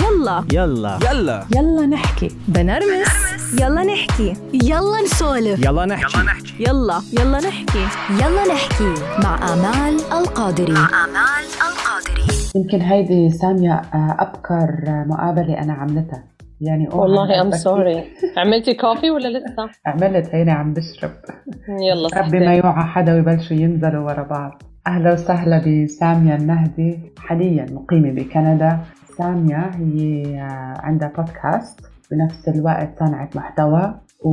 يلا. يلا. يلا. يلا نحكي. بنرمس. يلا نحكي. يلا نسولف. يلا نحكي. يلا يلا. نحكي. يلا نحكي. مع آمال القادري. آمال القادري. يمكن هيدي سامية آه، أبكر آه، مقابلة أنا عملتها. يعني أوه والله ام. sorry عملتي coffee ولا لسه؟ عملت هيني عم بشرب. يلا ربي ما يوعى حدا ويبلشوا ينزلوا ورا بعض. أهلا وسهلا بسامية النهدي حاليا مقيمة بكندا. سامية هي آه، عندها بودكاست بنفس الوقت صانعة محتوى. و...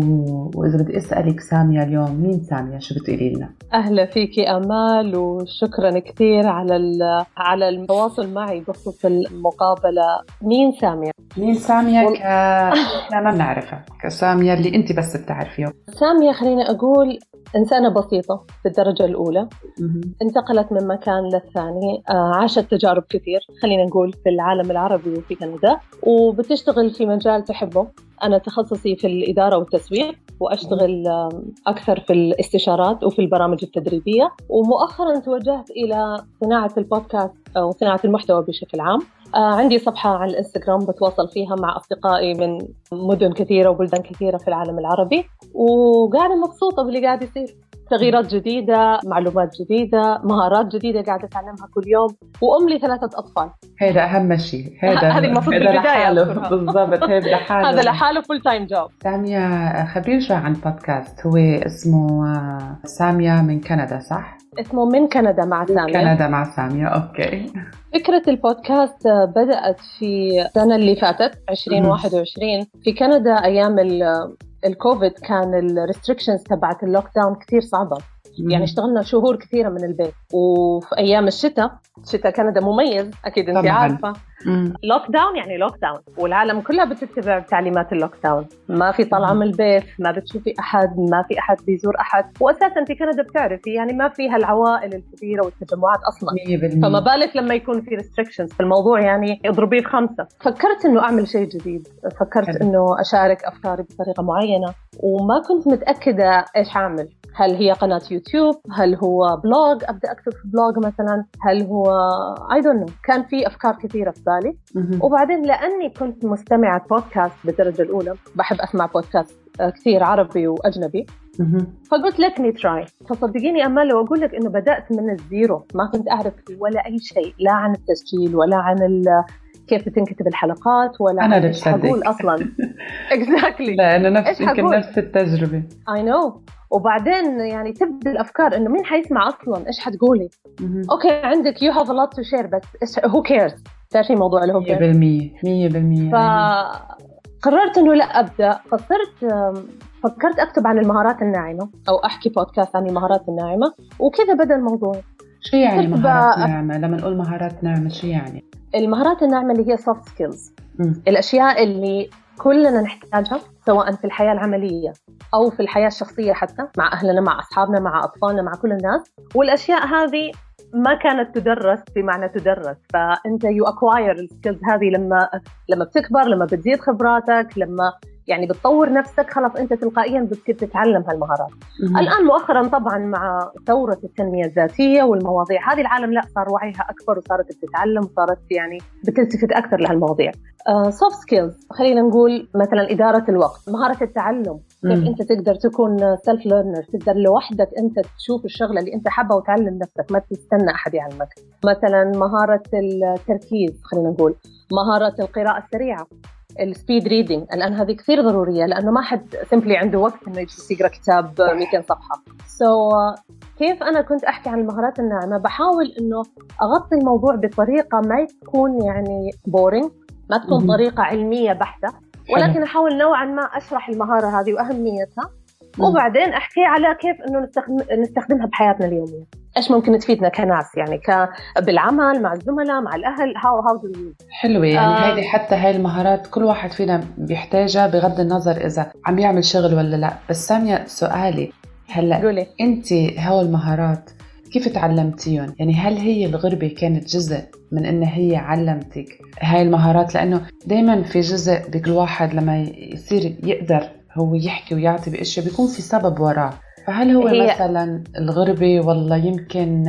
وإذا بدي أسألك سامية اليوم مين سامية؟ شو بتقولي لنا؟ أهلا فيكي أمال وشكرا كثير على ال- على التواصل معي بخصوص المقابلة. مين سامية؟ مين سامية؟ وال- ك... إحنا ما بنعرفها. كسامية اللي أنت بس بتعرفيها. سامية خليني أقول إنسانة بسيطة بالدرجه الأولى. مهم. انتقلت من مكان للثاني. آه، عاشت تجارب كثير خلينا نقول في العالم العربي وفي كندا. وبتشتغل في مجال تحبه. أنا تخصصي في الإدارة والتسويق وأشتغل آم، أكثر في الاستشارات وفي البرامج التدريبية. ومؤخرا توجهت إلى صناعة البودكاست أو صناعة المحتوى بشكل عام. آه، عندي صفحة على الإنستغرام بتواصل فيها مع أصدقائي من مدن كثيرة وبلدان كثيرة في العالم العربي وقاعدة مبسوطة باللي قاعد يصير. تغييرات جديدة معلومات جديدة مهارات جديدة قاعدة أتعلمها كل يوم وأم لي ثلاثة أطفال. هيدا أهم شيء. هيدا هذه المفروض أذكرها. بالضبط هيدا لحاله. هذا لحاله full time job سامية خبرينا شوي عن البودكاست هو اسمه آه، سامية من كندا صح؟ اسمه من كندا مع سامية كندا مع سامية أوكي. فكرة البودكاست بدأت في السنة اللي فاتت 2021 في كندا أيام ال- الكوفيد كان ال restrictions تبعت ال lockdown كثير صعبة. يعني اشتغلنا شهور كثيرة من البيت. وفي أيام الشتاء شتاء كندا مميز أكيد أنت طبعاً. عارفة. مم. lockdown يعني lockdown والعالم كلها بتتبع تعليمات ال lockdown ما في طلعة من البيت ما بتشوفي أحد ما في أحد بيزور أحد. وأساسا في كندا بتعرفي يعني ما فيها العوائل الكبيرة والتجمعات أصلا. 100% فما بالك لما يكون في restrictions في الموضوع يعني اضربيه في خمسة. فكرت إنه أعمل شيء جديد. فكرت. إنه أشارك أفكاري بطريقة معينة. وما كنت متأكدة إيش اعمل هل هي قناة يوتيوب؟ هل هو blog أبدأ أكتب في blog مثلا. هل هو I don't كان في أفكار كثيرة في بالي. وبعدين لأني كنت مستمعة بودكاست بالدرجة الأولى بحب أسمع بودكاست آه، كثير عربي وأجنبي. فقلت let me try فصدقيني امال لو أقول لك إنه بدأت من ال zero ما كنت أعرف ولا أي شيء لا عن التسجيل ولا عن ال- كيف بتنكتب الحلقات ولا عن اللي بصدق. أصلا. exactly لا أنا نفس يمكن؟ نفس التجربة. I know وبعدين يعني تبدأ الأفكار إنه مين حيسمع أصلا؟ إيش حتقولي. أوكي عندك you have lot to share بس who cares تعرفي موضوع ال who 100% 100% cares فقررت إنه لا أبدأ. فصرت فكرت أكتب عن المهارات الناعمة أو أحكي بودكاست عن المهارات الناعمة وكذا بدأ الموضوع. شو يعني مهارات بقى- ناعمة؟ لما نقول مهارات ناعمة شو يعني؟ المهارات الناعمة اللي هي soft skills. الأشياء اللي كلنا نحتاجها. سواء في الحياة العملية أو في الحياة الشخصية حتى مع أهلنا مع أصحابنا مع أطفالنا مع كل الناس. والأشياء هذه ما كانت تدرس بمعنى تدرس. فأنت you acquire ال skills هذه لما لما بتكبر لما بتزيد خبراتك لما يعني بتطور نفسك خلاص أنت تلقائيا بتصير تتعلم هالمهارات. الآن مؤخرا طبعا مع ثورة التنمية الذاتية والمواضيع هذه العالم لا صار وعيها أكبر وصارت بتتعلم وصارت يعني بتلتفت أكثر لهالمواضيع soft skills خلينا نقول مثلا إدارة الوقت مهارة التعلم كيف. أنت تقدر تكون self learner تقدر لوحدك أنت تشوف الشغلة اللي أنت حابها وتعلم نفسك ما تستنى أحد يعلمك مثلا مهارة التركيز خلينا نقول مهارة القراءة السريعة ال speed reading الان هذه كثير ضرورية لأنه ما حد simply عنده وقت إنه يجلس يقرأ كتاب 200 صفحة. so, كيف أنا كنت أحكي عن المهارات الناعمة؟ بحاول إنه أغطي الموضوع بطريقة ما تكون يعني boring ما تكون. طريقة علمية بحتة. ولكن أحاول نوعا ما أشرح المهارة هذه وأهميتها. وبعدين أحكي على كيف إنه نستخدم نستخدمها بحياتنا اليومية. إيش ممكن تفيدنا كناس يعني ك... بالعمل مع الزملاء مع الأهل؟ هاو هاو دو حلوة يعني آه. هيدي حتى هاي المهارات كل واحد فينا بيحتاجها بغض النظر إذا عم يعمل شغل ولا لا. بس سامية سؤالي هلا قولي. أنت هول المهارات كيف تعلمتيهم؟ يعني هل هي الغربة كانت جزء من إن هي علمتك هاي المهارات؟ لأنه دايما في جزء بكل واحد لما يصير يقدر هو يحكي ويعطي بأشياء بيكون في سبب وراه. فهل هو هي- مثلا الغربة والله يمكن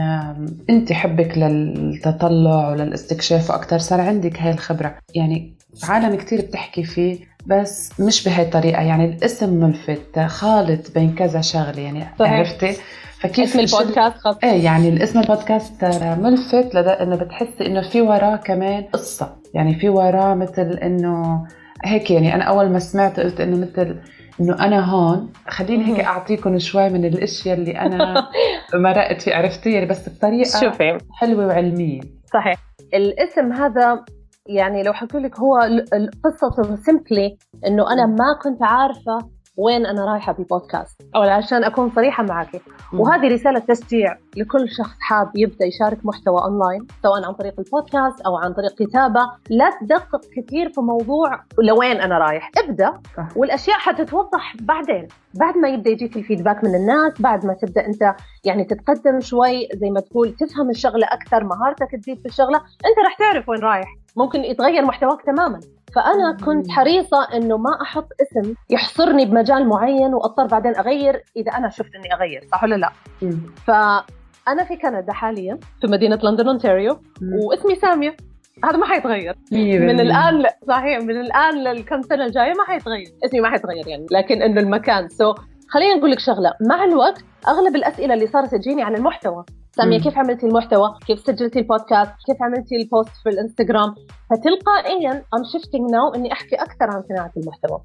أنت حبك للتطلع وللاستكشاف وأكثر صار عندك هاي الخبرة؟ يعني عالم كتير بتحكي فيه بس مش بهاي الطريقة. يعني الاسم ملفت خالط بين كذا شغلة يعني صحيح. عرفتي؟ فكيف اسم البودكاست خاص؟ إيه يعني الاسم البودكاست ملفت لدى إنه بتحسي إنه في وراه كمان قصة. يعني في وراه مثل إنه هيك يعني أنا أول ما سمعت قلت إنه مثل إنه أنا هون خليني هيك. اعطيكم شوي من الأشياء اللي أنا مرقت فيه عرفتي يعني بس بطريقة شوفي. حلوة وعلمية. صحيح. الاسم هذا يعني لو حكوا لك هو القصة simply إنه أنا ما كنت عارفة وين أنا رايحة بالبودكاست أو عشان أكون صريحة معك وهذه رسالة تشجيع لكل شخص حاب يبدأ يشارك محتوى أونلاين سواء عن طريق البودكاست أو عن طريق كتابة. لا تدقق كثير في موضوع لوين أنا رايح. ابدأ صح. والأشياء حتتوضح بعدين. بعد ما يبدأ يجيك الفيدباك من الناس بعد ما تبدأ أنت يعني تتقدم شوي زي ما تقول تفهم الشغلة أكثر مهارتك تزيد في الشغلة أنت راح تعرف وين رايح. ممكن يتغير محتواك تماما. فأنا كنت حريصة إنه ما أحط اسم يحصرني بمجال معين وأضطر بعدين أغير إذا أنا شفت إني أغير صح ولا لا؟ مم. فأنا في كندا حاليا في مدينة لندن أونتاريو مم. واسمي سامية. هذا ما حيتغير. من. الآن ل... صحيح من الآن للكم سنة الجاية ما حيتغير. اسمي ما حيتغير يعني لكن إنه المكان. so خلينا نقول لك شغلة. مع الوقت أغلب الأسئلة اللي صارت تجيني عن المحتوى. سامية مم. كيف عملتي المحتوى؟ كيف سجلتي البودكاست؟ كيف عملتي ال post في الانستغرام؟ فتلقائيا I'm shifting now إني أحكي أكثر عن صناعة المحتوى.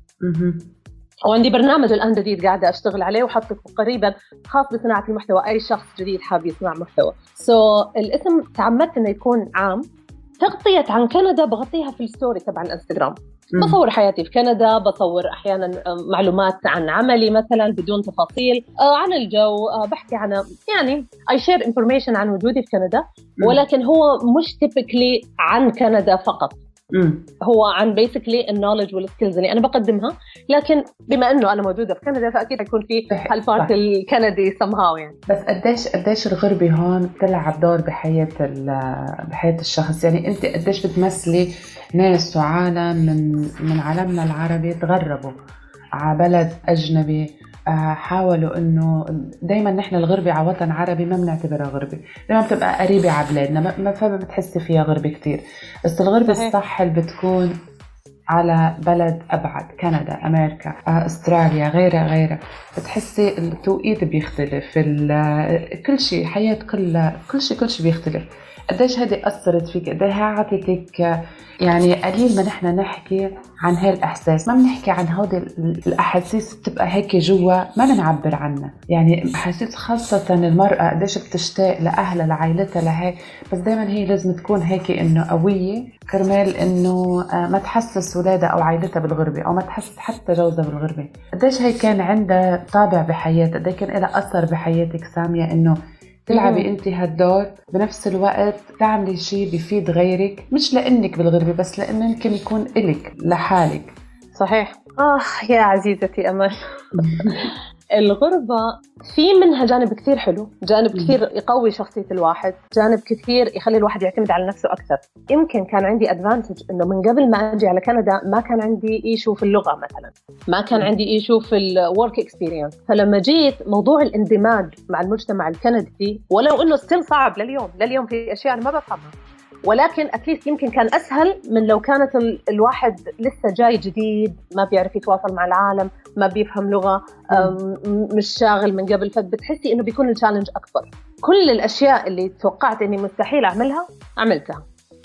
وعندي برنامج الآن جديد قاعدة أشتغل عليه وحطه قريبا خاص بصناعة المحتوى أي شخص جديد حاب يصنع محتوى so, الاسم تعمدت إنه يكون عام تغطية عن كندا بغطيها في ال story تبع الانستغرام. بصور حياتي في كندا بصور أحيانا آه، معلومات عن عملي مثلا بدون تفاصيل آه، عن الجو آه، بحكي عن يعني I share information عن وجودي في كندا. ولكن هو مش typically عن كندا فقط مم. هو عن basically ال knowledge وال skills اللي أنا بقدمها لكن بما إنه أنا موجودة في كندا فأكيد حيكون في. هال part. الكندي somehow يعني بس قديش قديش الغربة هون بتلعب دور بحياة ال- بحياة الشخص يعني أنت قديش بتمثلي ناس وعالم من من عالمنا العربي تغربوا على بلد أجنبي حاولوا إنه دائما نحن الغربة على وطن عربي ما بنعتبرها غربة. دائما بتبقى قريبة على بلادنا ما- ما فما بتحسي فيها غربة كتير. بس الغربة صحيح. الصح اللي بتكون على بلد أبعد كندا أمريكا آه، أستراليا غيرها غيرها. بتحسي التوقيت بيختلف كل شيء حياة كل كل شيء كل شيء بيختلف. قديش هذه أثرت فيك؟ قديش عطتك يعني قليل ما نحن نحكي عن هاي الإحساس ما بنحكي عن هودي ال- الأحاسيس بتبقى هيك جوا ما بنعبر عنها. يعني أحاسيس خاصة المرأة قديش بتشتاق لأهلها لعائلتها لهي. بس دايما هي لازم تكون هيك إنه قوية كرمال إنه آه، ما تحسس ولادها أو عائلتها بالغربة أو ما تحسس حتى جوزها بالغربة. قديش هي كان عندها طابع بحياتها؟ قد كان لها أثر بحياتك سامية إنه تلعبي. انت هالدور بنفس الوقت تعملي شيء بيفيد غيرك مش لإنك بالغربة بس لإنه يمكن يكون إلك لحالك. صحيح؟ آه يا عزيزتي أمل. الغربة في منها جانب كثير حلو جانب كثير يقوي شخصية الواحد جانب كثير يخلي الواحد يعتمد على نفسه أكثر. يمكن كان عندي advantage أنه من قبل ما أجي على كندا ما كان عندي issue في اللغة مثلا. ما كان عندي إيشو في ال work experience فلما جيت موضوع الاندماج مع المجتمع الكندي ولو أنه still صعب لليوم لليوم في أشياء أنا ما بفهمها. ولكن اتليست يمكن كان أسهل من لو كانت ال- الواحد لسه جاي جديد ما بيعرف يتواصل مع العالم ما بيفهم لغة مش شاغل من قبل فبتحسي إنه بيكون التشالنج أكبر كل الأشياء اللي توقعت إني مستحيل أعملها عملتها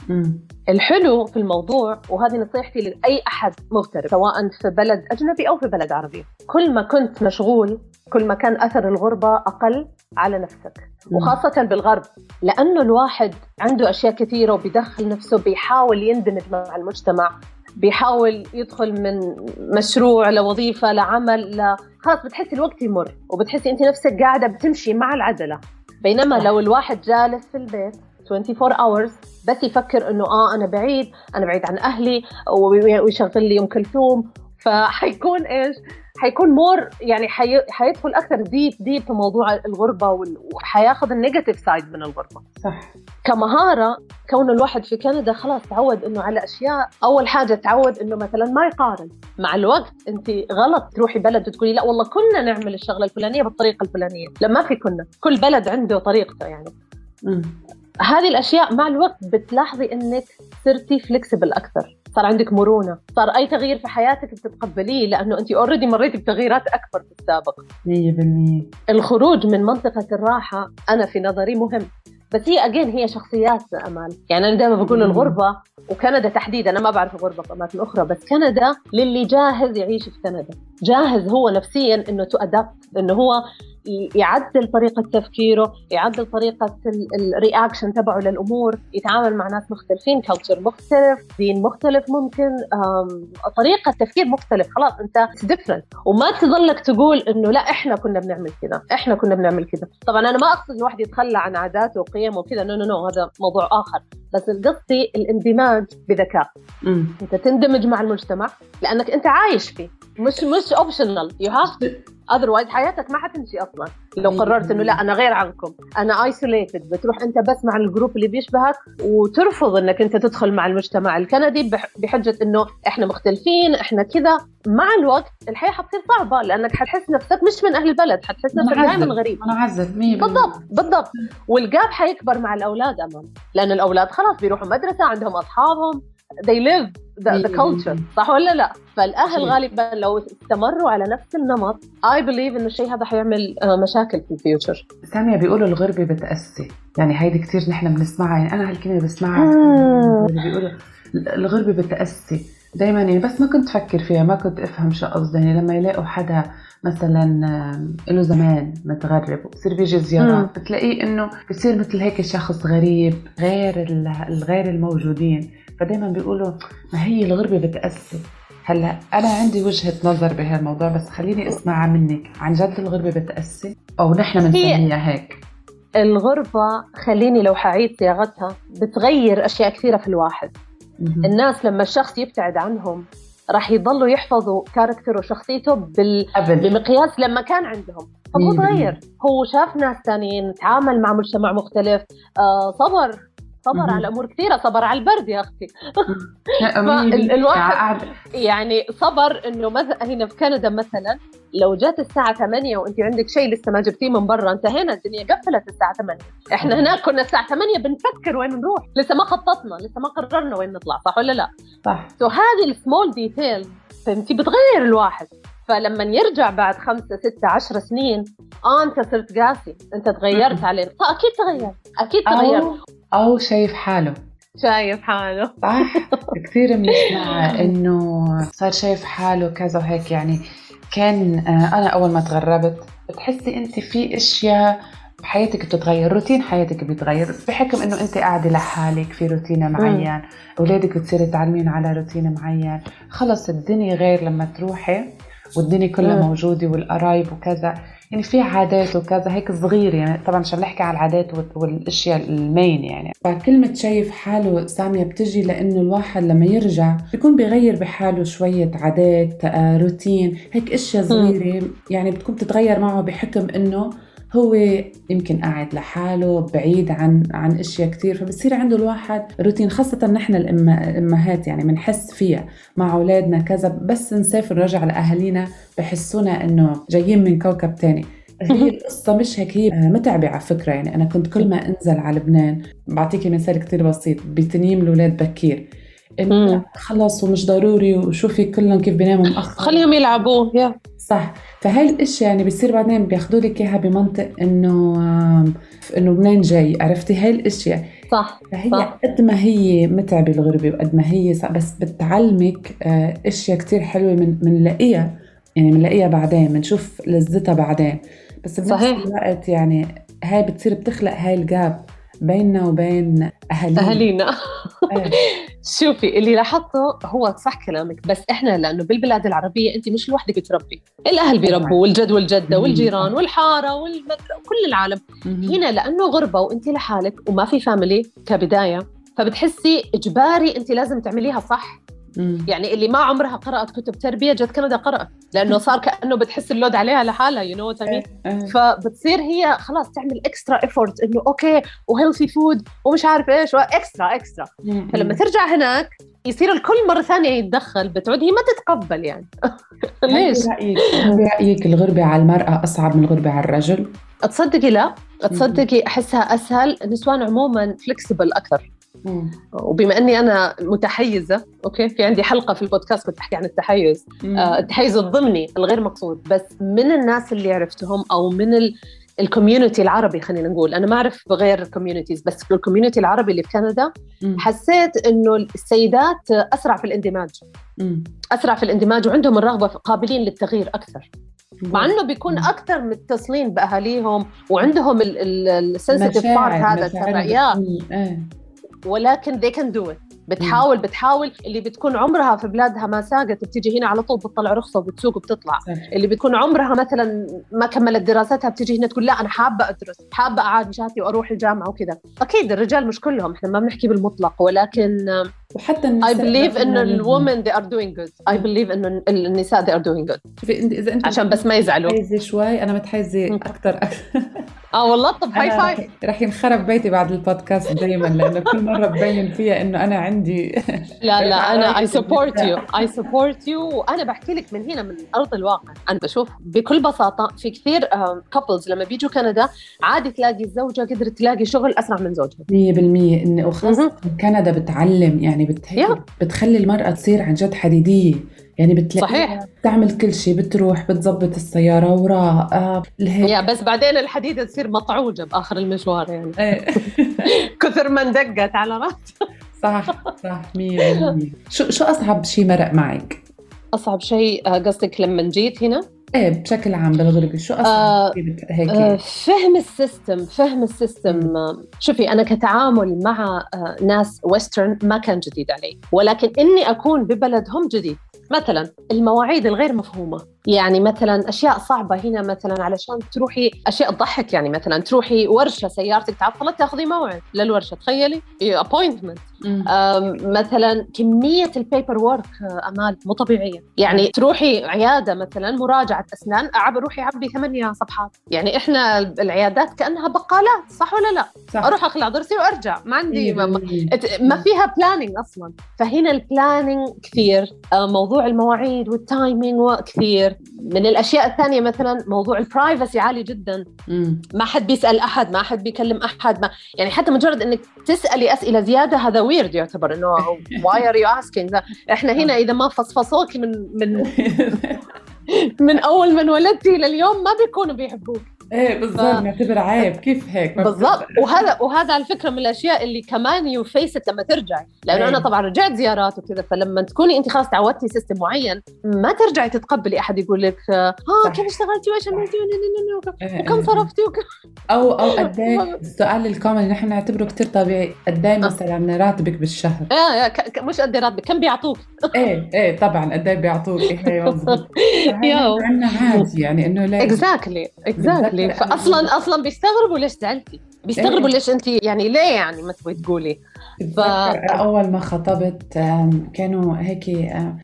مم. الحلو في الموضوع وهذه نصيحتي لأي أحد مغترب سواء في بلد أجنبي أو في بلد عربي كل ما كنت مشغول كل ما كان أثر الغربة أقل على نفسك. وخاصة بالغرب لأنه الواحد عنده أشياء كثيرة وبيدخل نفسه بيحاول يندمج مع المجتمع بيحاول يدخل من مشروع لوظيفة لعمل ل... خلاص بتحسي الوقت يمر وبتحسي أنت نفسك قاعدة بتمشي مع العجلة بينما. لو الواحد جالس في البيت 24 hours. بس يفكر إنه آه أنا بعيد أنا بعيد عن أهلي ويشغل لي ام كلثوم. فحيكون إيش؟ حيكون more يعني حي... حيدخل أكثر deep deep في موضوع الغربة وال... وحياخذ ال negative side من الغربة. صح. كمهارة كون الواحد في كندا خلاص تعود إنه على أشياء. أول حاجة تعود إنه مثلا ما يقارن. مع الوقت أنت غلط تروحي بلد وتقولي لا والله كنا نعمل الشغلة الفلانية بالطريقة الفلانية. لا ما في كنا. كل بلد عنده طريقته يعني. مم. هذه الأشياء مع الوقت بتلاحظي إنك صرتي flexible أكثر. صار عندك مرونة. صار أي تغيير في حياتك بتتقبليه لأنه أنت already مريتي بتغييرات أكبر في السابق. 100% الخروج من منطقة الراحة أنا في نظري مهم. بس هي again هي شخصيات أمال. يعني أنا دائما بقول. الغربة وكندا تحديدا أنا ما بعرف الغربه في أماكن أخرى بس كندا للي جاهز يعيش في كندا. جاهز هو نفسيا إنه to adapt إنه هو يعدل طريقة تفكيره يعدل طريقة ال reaction تبعه للأمور يتعامل مع ناس مختلفين culture مختلف دين مختلف ممكن طريقة تفكير مختلف خلاص أنت different وما تظلك تقول إنه لا إحنا كنا بنعمل كذا إحنا كنا بنعمل كذا. طبعا أنا ما أقصد الواحد يتخلى عن عاداته وقيمه وكذا no no no هذا موضوع آخر. بس قصدي الإندماج بذكاء. أنت تندمج مع المجتمع لأنك أنت عايش فيه. مش مش optional you have otherwise حياتك ما حتمشي أصلا. لو قررت إنه لا أنا غير عنكم. أنا isolated بتروح أنت بس مع ال group اللي بيشبهك وترفض إنك أنت تدخل مع المجتمع الكندي بح- بحجة إنه إحنا مختلفين إحنا كذا. مع الوقت الحياة حتصير صعبة لأنك حتحس نفسك مش من أهل البلد. حتحس نفسك. دائما غريب. منعزل 100% بالضبط بالضبط. والجاب حيكبر مع الأولاد أمان لأن الأولاد خلاص بيروحوا مدرسة عندهم أصحابهم. They live the, the culture. صح ولا لا؟ فالأهل. غالبا لو استمروا على نفس النمط I believe إنه الشيء هذا حيعمل آه، مشاكل في الفيوتشر سامية بيقولوا الغربة بتأسي. يعني هيدي كتير نحن بنسمعها يعني أنا هالكلمة بسمعها. اللي بيقولوا الغربة بتأسي. دايما يعني بس ما كنت أفكر فيها ما كنت أفهم شو قصدي. يعني لما يلاقوا حدا مثلا له زمان متغرب وبصير بيجي زيارات بتلاقيه إنه بصير مثل هيك شخص غريب غير ال- الغير الموجودين. فدايما بيقولوا ما هي الغربة بتأسي هلأ أنا عندي وجهة نظر بهالموضوع بس خليني أسمعها منك. عن جد الغربة بتأسي أو نحن بنسميها هيك؟ الغربة خليني لو حعيد صياغتها بتغير أشياء كثيرة في الواحد. الناس لما الشخص يبتعد عنهم راح يضلوا يحفظوا كاركتر وشخصيته بال... بمقياس لما كان عندهم. فهو. تغير هو شاف ناس ثانيين تعامل مع مجتمع مختلف آه صبر. صبر. على امور كثيرة صبر على البرد يا أختي. الواحد- يعني صبر إنه مثلا هنا في كندا مثلا لو جات الساعة 8 وأنت عندك شيء لسه ما جبتيه من برا انتهينا الدنيا قفلت الساعة 8 إحنا هناك كنا الساعة 8 بنفكر وين نروح. لسه ما خططنا لسه ما قررنا وين نطلع صح ولا لا؟ صح. so هذه ال small detail فهمتي بتغير الواحد. فلما يرجع بعد خمسة ستة عشر سنين آه أنت صرت قاسي. أنت تغيرت علينا فاكيد تغير أكيد تغير أو شايف حاله. شايف حاله. صح؟ كثير بنسمع إنه صار شايف حاله كذا وهيك يعني. كان آه، أنا أول ما تغربت بتحسي أنت في أشياء بحياتك بتتغير روتين حياتك بيتغير. بحكم إنه انت قاعدة لحالك في روتين معين أولادك بتصيري تعلمين على روتين معين. خلص الدنيا غير لما تروحي والدنيا كلها. موجودة والقرايب وكذا. يعني في عادات وكذا هيك صغير يعني طبعا مش عم نحكي على العادات وال- والأشياء المين يعني. فكلمة شايف حاله سامية بتجي لأنه الواحد لما يرجع بيكون بيغير بحاله شوية عادات آه، روتين هيك أشياء صغيرة يعني بتكون بتتغير معه بحكم إنه هو يمكن قاعد لحاله بعيد عن عن أشياء كثير فبصير عنده الواحد روتين خاصة نحن الأمهات يعني بنحس فيها مع أولادنا كذا بس نسافر نرجع لأهالينا بحسونا إنه جايين من كوكب تاني. هي القصة مش هيك هي متعبة على فكرة يعني أنا كنت كل ما أنزل على لبنان بعطيكي مثال كتير بسيط بتنيم الأولاد بكير. خلص ومش ضروري وشوفي كلهم كيف بيناموا مأخر خليهم يلعبوا يا. صح. فهاي الأشياء يعني بيصير بعدين بياخذوا لك إياها بمنطق إنه إنه منين جاي. عرفتي هاي الأشياء؟ صح فهي صح. قد ما هي متعبة الغربة وقد ما هي بس بتعلمك آه، أشياء كتير حلوة من بنلاقيها يعني بنلاقيها بعدين بنشوف لذتها بعدين. بس بنفس صحيح. الوقت يعني هاي بتصير بتخلق هاي الجاب بيننا وبين أهالينا. أهالينا. إيه. شوفي اللي لاحظته هو صح كلامك بس إحنا لأنه بالبلاد العربية انت مش لوحدك تربي الأهل بيربوا والجد والجدة. والجيران والحارة والمدرسة وكل العالم. هنا لأنه غربة وانت لحالك وما في فاميلي كبداية فبتحسي إجباري انت لازم تعمليها صح مم. يعني اللي ما عمرها قرأت كتب تربية جت كندا قرأت لأنه صار كأنه بتحس ال load عليها لحالها you know إيه، إيه. فبتصير هي خلاص تعمل extra effort إنه okay و healthy food ومش عارف إيش extra extra. فلما ترجع هناك يصير الكل مرة ثانية يتدخل بتعود هي ما تتقبل يعني ليش؟ هل برأيك الغربة على المرأة أصعب من الغربة على الرجل؟ تصدقي لا تصدقي أحسها أسهل النسوان عموما flexible أكثر مم. وبما إني أنا متحيزة okay في عندي حلقة في البودكاست كنت أحكي عن التحيز آه، التحيز الضمني الغير مقصود بس من الناس اللي عرفتهم أو من ال ال community العربي خلينا نقول أنا ما أعرف بغير ال communities بس في ال community العربي اللي في كندا مم. حسيت إنه السيدات أسرع في الاندماج مم. أسرع في الاندماج وعندهم الرغبة قابلين للتغيير أكثر مع إنه بيكون. أكثر متصلين بأهاليهم وعندهم ال sensitive part هذا تبع. ولكن they can do it. بتحاول بتحاول. اللي بتكون عمرها في بلادها ما ساقت بتيجي هنا على طول بتطلع رخصة وبتسوق وبتطلع. اللي بتكون عمرها مثلا ما كملت دراستها بتيجي هنا تقول لا أنا حابة أدرس حابة أعادل شهاداتي وأروح الجامعة وكذا. أكيد الرجال مش كلهم إحنا ما بنحكي بالمطلق ولكن وحتى I النساء believe مثلاً- إنه الومن they are doing good. I believe إنه النساء they are doing good. شوفي إذا أنت عشان بس ما يزعلوا. متحيزة شوي أنا متحيزة مم. أكثر آه والله طب هاي فايف رح- ينخرب بيتي بعد البودكاست دايما لأنه كل مرة ببين فيها إنه أنا عندي لا لا أنا اي سبورت يو. اي سبورت يو وأنا بحكي لك من هنا من أرض الواقع. أنا بشوف بكل بساطة في كثير كابلز لما بيجوا كندا عادي تلاقي الزوجة قدرت تلاقي شغل أسرع من زوجها. 100% انه وخاصه كندا بتعلم يعني بت. بتخلي المرأة تصير عن جد حديدية. يعني بتلاقيها صحيح. بتعمل كل شيء بتروح بتظبط السيارة وراء الهيك يا بس بعدين الحديده تصير مطعوجه باخر المشوار يعني. إيه. كثر ما اندقت على راسها صح صح 100% شو شو أصعب شيء مرق معك؟ أصعب شيء آه، قصدك لما جيت هنا؟ إيه بشكل عام بالغربة شو أصعب آه، هيك؟ آه، فهم ال system فهم ال system. آه، شوفي أنا كتعامل مع آه، ناس Western ما كان جديد علي ولكن إني أكون ببلدهم جديد. مثلا المواعيد الغير مفهومة يعني مثلا أشياء صعبة هنا مثلا علشان تروحي أشياء تضحك يعني مثلا تروحي ورشة سيارتك تعطلت تاخذي موعد للورشة تخيلي appointment. مثلا كمية ال paper work أمال مو طبيعية. يعني تروحي عيادة مثلا مراجعة أسنان أعب روحي عبي ثمانية صفحات. يعني إحنا العيادات كأنها بقالات صح ولا لا؟ صح. أروح أخلع ضرسي وأرجع ما عندي ما, ما- 100%. إت- ما فيها planning أصلا. فهنا ال planning كثير آه، موضوع المواعيد وال timing كثير من الأشياء الثانية مثلا موضوع ال privacy عالي جدا. ما حد بيسأل أحد ما حد بيكلم أحد ما يعني حتى مجرد إنك تسألي أسئلة زيادة هذا ويرد يعتبر إنه why are you asking إحنا هنا إذا ما فصفصوك من من من أول ما انولدتي لليوم ما بيكونوا بيحبوك. إيه بالضبط. ف- نعتبر عيب. كيف هيك؟ ما بالضبط. وهذا وهذا على فكرة من الأشياء اللي كمان you faced لما ترجعي لأنه. أنا طبعا رجعت زيارات وكذا فلما تكوني انت خلاص تعودتي system معين ما ترجعي تتقبلي أحد يقول لك آه. كيف اشتغلتي؟ وإيش عملتي؟ إيه، وكم إيه. صرفتي؟ وكم أو أو قد إيه؟ السؤال ال common نحن نعتبره كثير طبيعي. قد إيه مثلا راتبك بالشهر؟ آه ك- ك- مش قد راتبك كم بيعطوك؟ إيه إيه طبعا قد إيه بيعطوك؟ إيه. عندنا عادي يعني إنه ليه اكزاكتلي اكزاكتلي أنا- فاصلا أصلا بيستغربوا ليش زعلتي؟ بيستغربوا إيه. ليش أنت يعني ليه يعني ما تبغي تقولي؟ أنا أول ما خطبت كانوا هيك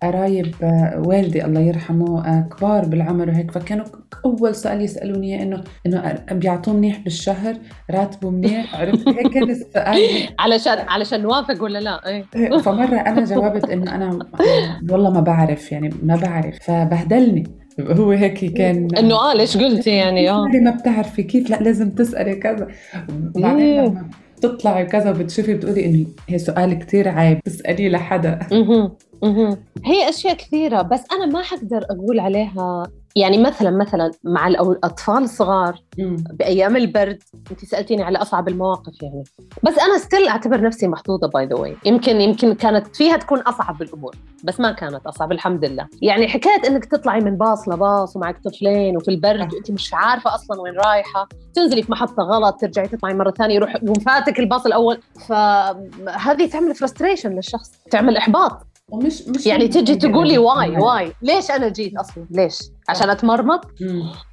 قرايب آه، والدي الله يرحمه آه، كبار بالعمر وهيك فكانوا أول سؤال يسألوني إياه إنه إنه بيعطوه منيح بالشهر؟ راتبه منيح؟ عرفت؟ هيك كان السؤال. علشان علشان نوافق ولا لا؟ إيه. إيه، فمرة أنا جاوبت إنه أنا والله ما بعرف يعني ما بعرف. فبهدلني. هو هيك كان إنه آه ليش قلتي يعني؟ آه. ما بتعرفي كيف؟ لا لازم تسألي كذا. وبعدين مم. لما تطلعي كذا وبتشوفي بتقولي إنه هي سؤال كتير عيب تسأليه لحدا. هي أشياء كثيرة بس أنا ما حقدر أقول عليها. يعني مثلا مثلا مع الأطفال الصغار. بأيام البرد انت سألتيني على أصعب المواقف يعني. بس أنا still أعتبر نفسي محظوظة by the way يمكن يمكن كانت فيها تكون أصعب الأمور بس ما كانت أصعب الحمد لله. يعني حكايه إنك تطلعي من باص لباص ومعك طفلين وفي البرد وانت مش عارفة أصلا وين رايحة. تنزلي في محطة غلط ترجعي تطلعي مرة ثانية يروح يقوم فاتك الباص الأول. فهذه تعمل frustration للشخص تعمل إحباط. ومش مش يعني تجي تقولي why. why. ليش أنا جيت أصلا؟ ليش؟ عشان أتمرمط.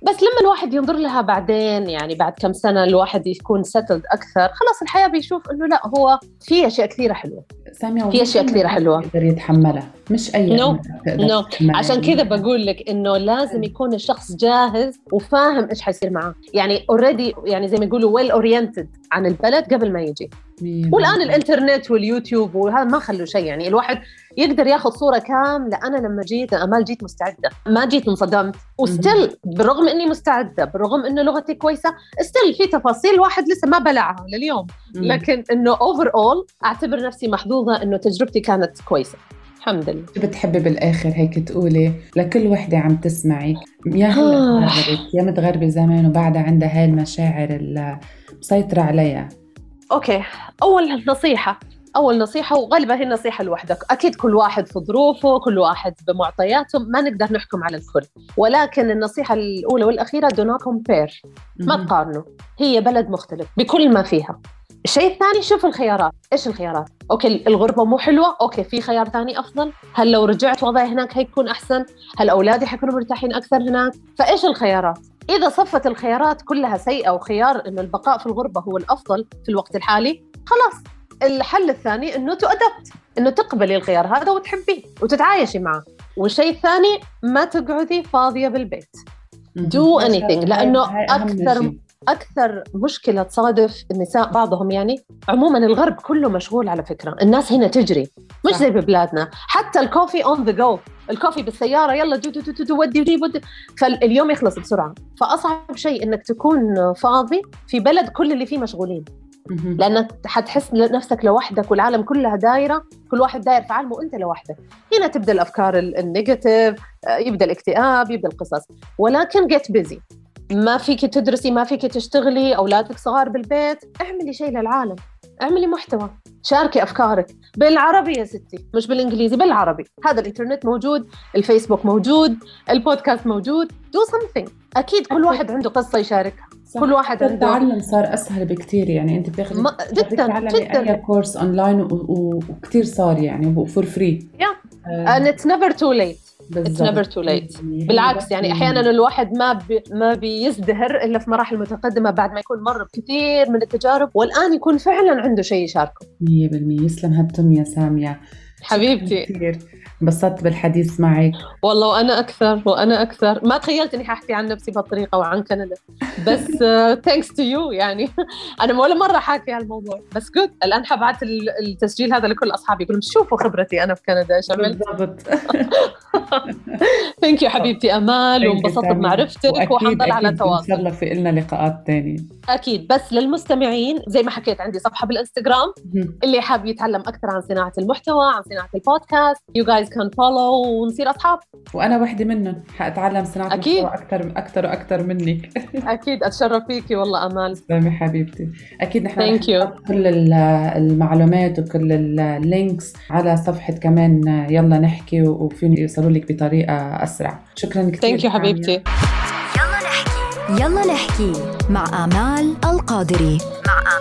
بس لما الواحد ينظر لها بعدين يعني بعد كم سنة الواحد يكون settled أكثر خلاص الحياة بيشوف إنه لا هو في أشياء كثيرة حلوة. سامية في أشياء كثيرة حلوة. يقدر يتحملها. مش أي No. امرأة تقدر No. عشان كذا بقول لك إنه لازم يكون الشخص جاهز وفاهم إيش حيصير معاه. يعني already يعني زي ما يقولوا well oriented عن البلد قبل ما يجي. والآن. الإنترنت واليوتيوب وهذا ما خلوا شيء يعني. الواحد يقدر ياخذ صورة كاملة. أنا لما جيت امال جيت مستعدة. ما جيت انصدمت. و still بالرغم إني مستعدة بالرغم إنه لغتي كويسة still في تفاصيل الواحد لسه ما بلعها لليوم. لكن إنه overall أعتبر نفسي محظوظة إنه تجربتي كانت كويسة. الحمد لله. شو بتحبي بالآخر هيك تقولي؟ لكل وحدة عم تسمعك يا هلا آه. تغربت يا متغربة زمان وبعدها عندها هاي المشاعر المسيطره عليها. أوكي. أول نصيحة. أول نصيحة وغالبا هي النصيحة لوحدك. أكيد كل واحد في ظروفه كل واحد بمعطياته ما نقدر نحكم على الكل. ولكن النصيحة الأولى والأخيرة do not compare. ما. تقارنوا هي بلد مختلف بكل ما فيها. الشيء الثاني شوف الخيارات. إيش الخيارات؟ أوكي الغربة مو حلوة. أوكي في خيار ثاني أفضل. هل لو رجعت وضعي هناك هيكون أحسن؟ هل أولادي حيكونوا مرتاحين أكثر هناك؟ فإيش الخيارات؟ إذا صفت الخيارات كلها سيئة وخيار انه البقاء في الغربة هو الأفضل في الوقت الحالي خلاص. الحل الثاني إنه to adapt إنه تقبلي الخيار هذا وتحبيه وتتعايشي معه. والشيء الثاني ما تقعدي فاضية بالبيت. هاي أهم أكثر شيء. أكثر مشكلة تصادف النساء بعضهم يعني عموما الغرب كله مشغول على فكرة. الناس هنا تجري. مش. زي ببلادنا. حتى ال coffee on the go ال coffee بالسيارة يلا do do do do, do ودي وجيب ودي. فاليوم يخلص بسرعة. فأصعب شيء إنك تكون فاضي في بلد كل اللي فيه مشغولين. لانك حتحس نفسك لوحدك والعالم كلها دايرة كل واحد داير في عالمه وانت لوحدك. هنا تبدأ الأفكار ال- negative آه، يبدأ الاكتئاب يبدأ القصص. ولكن get busy ما فيك تدرسي ما فيك تشتغلي أولادك صغار بالبيت اعملي شيء للعالم. اعملي محتوى. شاركي أفكارك. بالعربي يا ستي مش بالإنجليزي بالعربي. هذا الإنترنت موجود الفيسبوك موجود البودكاست موجود. do something. أكيد كل. واحد عنده قصة يشاركها صح. كل واحد عنده التعلم صار أسهل بكثير يعني أنت بتاخذي بتقدري جداً، جداً. أي كورس اونلاين و- و- وكثير صار يعني و for free Yeah. it's never too late بالضبط. never too late. هي بالعكس يعني أحيانا الواحد ما بي ما بيزدهر إلا في مراحل متقدمة بعد ما يكون مر بكثير من التجارب والآن يكون فعلا عنده شيء يشاركه 100% يسلم هالتم يا سامية حبيبتي كثير انبسطت بالحديث معك. والله وأنا أكثر وأنا أكثر. ما تخيلت إني حأحكي عن نفسي بهالطريقه وعن كندا. بس thanks to you يعني. أنا ولا مرة حاكي عن الموضوع بس good الآن حبعت ال- التسجيل هذا لكل أصحابي. يقولون شوفوا خبرتي أنا في كندا إيش عملت؟ بالضبط. thank you حبيبتي. أمال وانبسطت. بمعرفتك وحنضل على أكيد إن تواصل شاء الله في لنا لقاءات ثانية أكيد. بس للمستمعين زي ما حكيت عندي صفحة بالإنستغرام اللي حاب يتعلم أكثر عن صناعة المحتوى عن صناعة البودكاست you guys can follow ونصير أصحاب. وأنا وحدة منهم. حأتعلم صناعة أكيد. محتوى أكثر أكثر وأكثر منك. أكيد. أتشرف فيكي والله أمال. تسلمي حبيبتي. أكيد نحن you. نحط كل ال- المعلومات وكل ال links على صفحة كمان. يلا نحكي وفيهم يوصلوا لك بطريقة أسرع. شكرا كثير ثانك يو. حبيبتي. يلا نحكي. يلا نحكي مع آمال القادري. مع